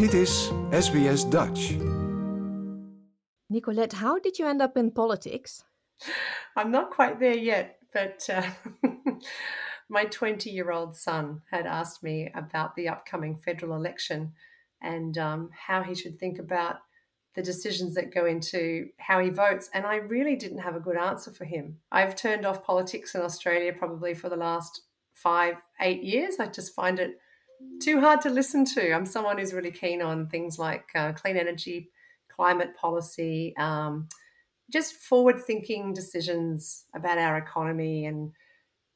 Dit is SBS Dutch. Nicolette, how did you end up in politics? I'm not quite there yet, but uh, my 20 year old son had asked me about the upcoming federal election and um, how he should think about the decisions that go into how he votes. And I really didn't have a good answer for him. I've turned off politics in Australia probably for the last five, eight years. I just find it too hard to listen to. I'm someone who's really keen on things like uh, clean energy, climate policy, um, just forward thinking decisions about our economy and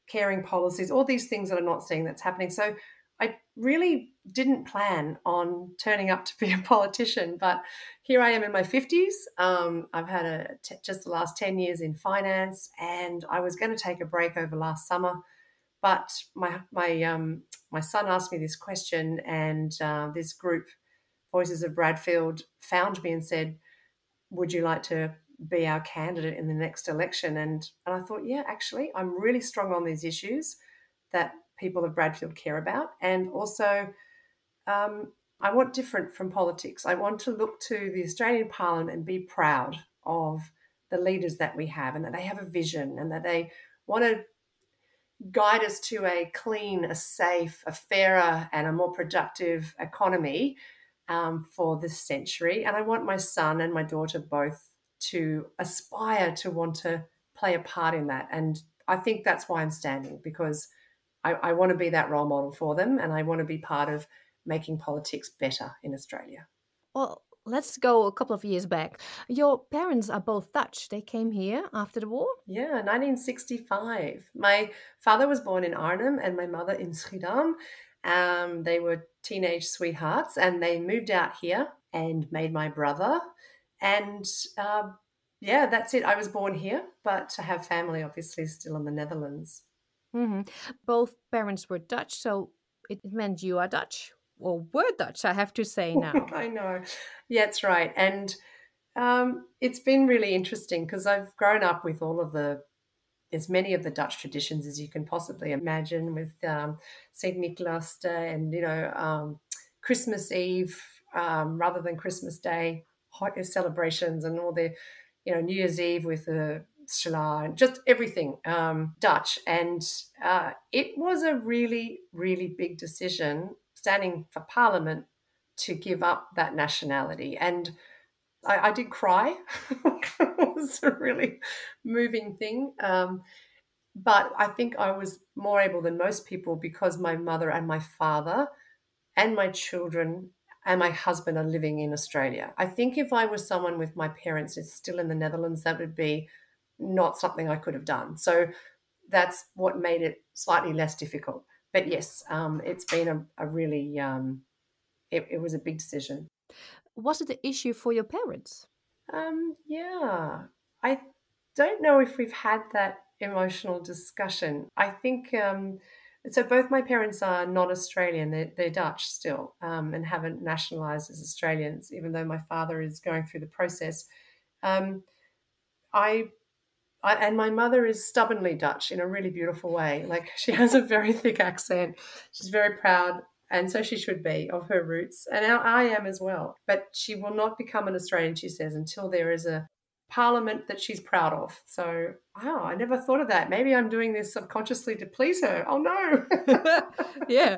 caring policies, all these things that I'm not seeing that's happening. So I really didn't plan on turning up to be a politician, but here I am in my 50s. Um, I've had a t- just the last 10 years in finance, and I was going to take a break over last summer. But my my um, my son asked me this question, and uh, this group, Voices of Bradfield, found me and said, "Would you like to be our candidate in the next election?" And and I thought, yeah, actually, I'm really strong on these issues that people of Bradfield care about. And also, um, I want different from politics. I want to look to the Australian Parliament and be proud of the leaders that we have and that they have a vision and that they want to guide us to a clean, a safe, a fairer, and a more productive economy um, for this century. And I want my son and my daughter both to aspire to want to play a part in that. And I think that's why I'm standing because I, I want to be that role model for them and I want to be part of making politics better in Australia. Well, let's go a couple of years back. Your parents are both Dutch. They came here after the war? Yeah, 1965. My father was born in Arnhem and my mother in Schiedam. Um, they were teenage sweethearts and they moved out here and made my brother. And uh, yeah, that's it. I was born here, but I have family obviously still in the Netherlands. hmm Both parents were Dutch, so it meant you are Dutch or were Dutch, I have to say now. I know. Yeah, that's right. And um, it's been really interesting because I've grown up with all of the, as many of the Dutch traditions as you can possibly imagine with um, St. Nicholas Day and, you know, um, Christmas Eve um, rather than Christmas Day hot celebrations and all the, you know, New Year's Eve with the Shla and just everything um, Dutch. And uh, it was a really, really big decision standing for Parliament to give up that nationality. And I, I did cry. it was a really moving thing. Um, but I think I was more able than most people because my mother and my father and my children and my husband are living in Australia. I think if I was someone with my parents is still in the Netherlands, that would be not something I could have done. So that's what made it slightly less difficult but yes, um, it's been a, a really, um, it, it, was a big decision. Was it an issue for your parents? Um, yeah, I don't know if we've had that emotional discussion. I think um, so. Both my parents are not Australian; they're, they're Dutch still, um, and haven't nationalised as Australians. Even though my father is going through the process, um, I I, and my mother is stubbornly Dutch in a really beautiful way. Like she has a very thick accent. She's very proud, and so she should be of her roots, and I am as well. But she will not become an Australian, she says, until there is a parliament that she's proud of. So, wow, I never thought of that. Maybe I'm doing this subconsciously to please her. Oh no. yeah.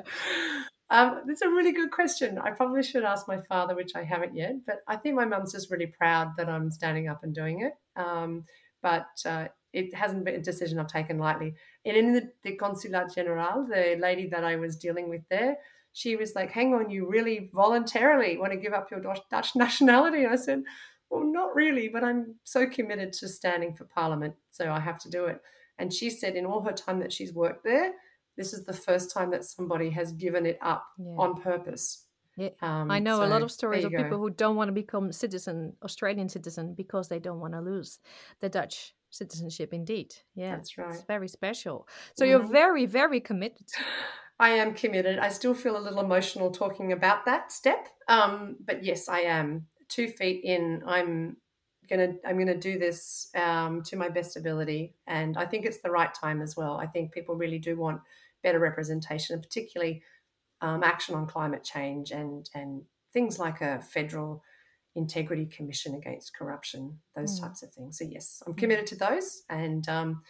Um, that's a really good question. I probably should ask my father, which I haven't yet, but I think my mum's just really proud that I'm standing up and doing it. Um, but uh, it hasn't been a decision I've taken lightly. And in the, the Consulat General, the lady that I was dealing with there, she was like, hang on, you really voluntarily want to give up your Dutch nationality? And I said, well, not really, but I'm so committed to standing for Parliament, so I have to do it. And she said, in all her time that she's worked there, this is the first time that somebody has given it up yeah. on purpose. Yeah, um, I know so a lot of stories of people who don't want to become citizen, Australian citizen, because they don't want to lose the Dutch citizenship. Indeed, yeah, that's right. It's very special. So mm-hmm. you're very, very committed. I am committed. I still feel a little emotional talking about that step, um, but yes, I am two feet in. I'm gonna I'm gonna do this um, to my best ability, and I think it's the right time as well. I think people really do want better representation, and particularly um, action on climate change and and things like a federal integrity commission against corruption, those mm. types of things. So yes, I'm mm. committed to those, and um,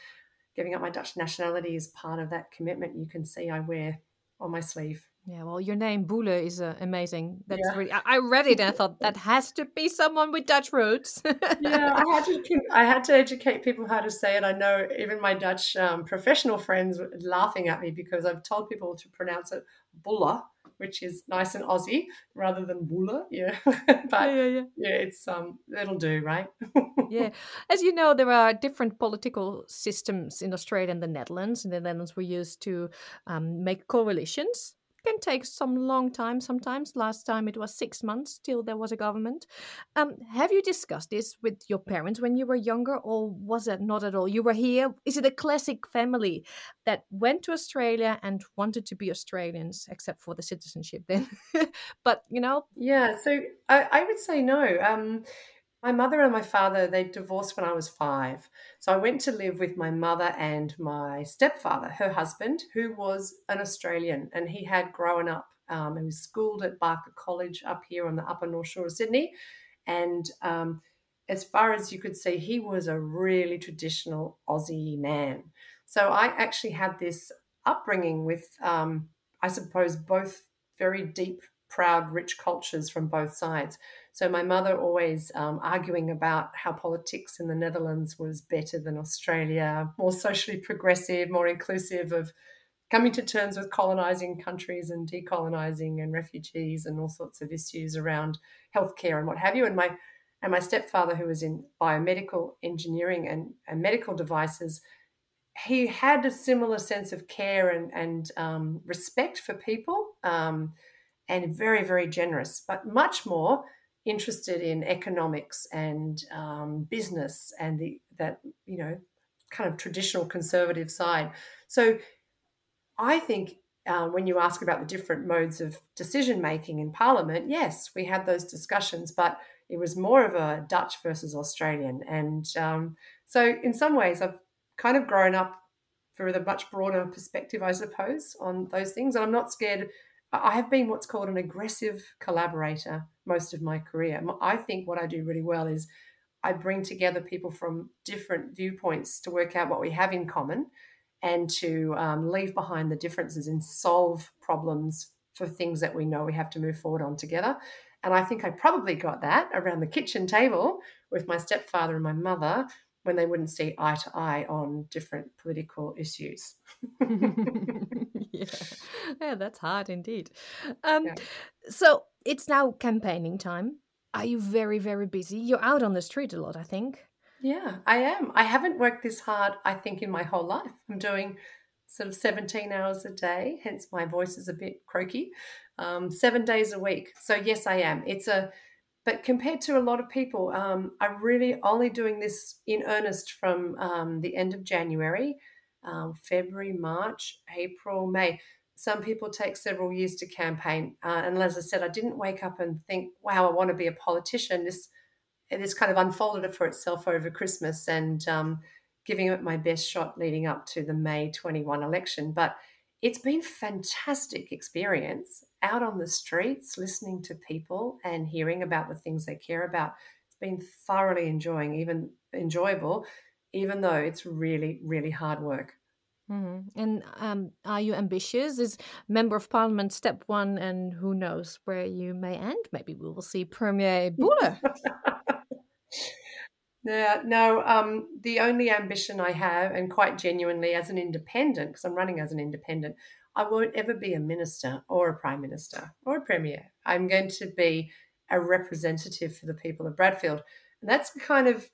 giving up my Dutch nationality is part of that commitment. You can see I wear on my sleeve. Yeah, well, your name Boele is uh, amazing. That's yeah. really. I, I read it and I thought that has to be someone with Dutch roots. yeah, I had to. I had to educate people how to say it. I know even my Dutch um, professional friends were laughing at me because I've told people to pronounce it Bulla, which is nice and Aussie rather than Boele. Yeah, but yeah, yeah, yeah. yeah, it's um, it'll do, right? yeah, as you know, there are different political systems in Australia and the Netherlands. In the Netherlands, we used to um, make coalitions can take some long time sometimes. Last time it was six months till there was a government. Um, have you discussed this with your parents when you were younger, or was it not at all? You were here. Is it a classic family that went to Australia and wanted to be Australians, except for the citizenship then? but you know, yeah. So I, I would say no. Um, my mother and my father, they divorced when I was five. So I went to live with my mother and my stepfather, her husband, who was an Australian and he had grown up. Um, he was schooled at Barker College up here on the upper North Shore of Sydney. And um, as far as you could see, he was a really traditional Aussie man. So I actually had this upbringing with, um, I suppose, both very deep, proud, rich cultures from both sides. So my mother always um, arguing about how politics in the Netherlands was better than Australia, more socially progressive, more inclusive of coming to terms with colonizing countries and decolonizing and refugees and all sorts of issues around healthcare and what have you. And my and my stepfather, who was in biomedical engineering and, and medical devices, he had a similar sense of care and, and um, respect for people um, and very, very generous, but much more interested in economics and um, business and the that you know kind of traditional conservative side. So I think uh, when you ask about the different modes of decision making in Parliament, yes, we had those discussions, but it was more of a Dutch versus Australian, and um, so in some ways I've kind of grown up with a much broader perspective, I suppose, on those things, and I'm not scared I have been what's called an aggressive collaborator most of my career. I think what I do really well is I bring together people from different viewpoints to work out what we have in common and to um, leave behind the differences and solve problems for things that we know we have to move forward on together. And I think I probably got that around the kitchen table with my stepfather and my mother when they wouldn't see eye to eye on different political issues. yeah. yeah, that's hard indeed. Um, yeah. So it's now campaigning time. Are you very, very busy? You're out on the street a lot, I think. Yeah, I am. I haven't worked this hard, I think, in my whole life. I'm doing sort of 17 hours a day, hence my voice is a bit croaky, um, seven days a week. So, yes, I am. It's a but compared to a lot of people, um, I'm really only doing this in earnest from um, the end of January, um, February, March, April, May. Some people take several years to campaign. Uh, and as I said, I didn't wake up and think, wow, I want to be a politician. This, this kind of unfolded for itself over Christmas and um, giving it my best shot leading up to the May 21 election. But it's been fantastic experience out on the streets listening to people and hearing about the things they care about it's been thoroughly enjoying even enjoyable even though it's really really hard work mm-hmm. and um, are you ambitious is member of parliament step one and who knows where you may end maybe we will see premier Boele Yeah, no, um, the only ambition I have, and quite genuinely as an independent, because I'm running as an independent, I won't ever be a minister or a prime minister or a premier. I'm going to be a representative for the people of Bradfield. And that's kind of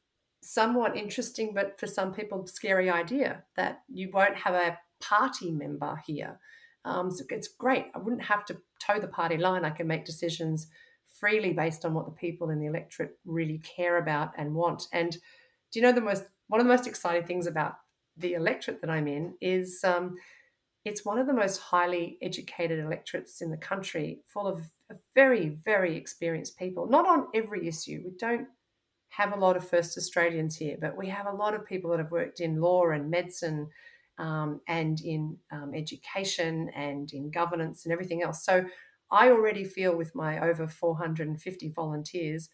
somewhat interesting, but for some people, scary idea that you won't have a party member here. Um, so it's great. I wouldn't have to toe the party line. I can make decisions freely based on what the people in the electorate really care about and want. And do you know the most one of the most exciting things about the electorate that I'm in is um, it's one of the most highly educated electorates in the country, full of very, very experienced people. Not on every issue. We don't have a lot of first Australians here, but we have a lot of people that have worked in law and medicine um, and in um, education and in governance and everything else. So I already feel with my over 450 volunteers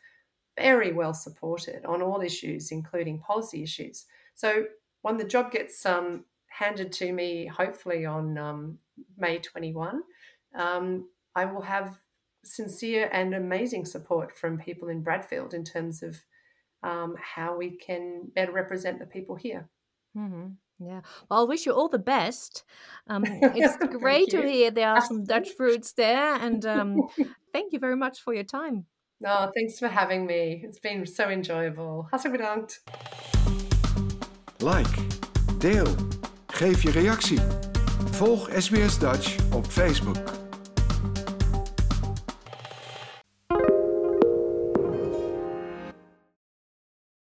very well supported on all issues, including policy issues. So when the job gets um, handed to me, hopefully on um, May 21, um, I will have sincere and amazing support from people in Bradfield in terms of um, how we can better represent the people here. Mm-hmm. Yeah. Well, I wish you all the best. Um, it's great to hear there are some Dutch fruits there. And um, thank you very much for your time. No, thanks for having me. It's been so enjoyable. Hartelijk bedankt. Like, deel, geef je reactie. Volg SBS Dutch op Facebook.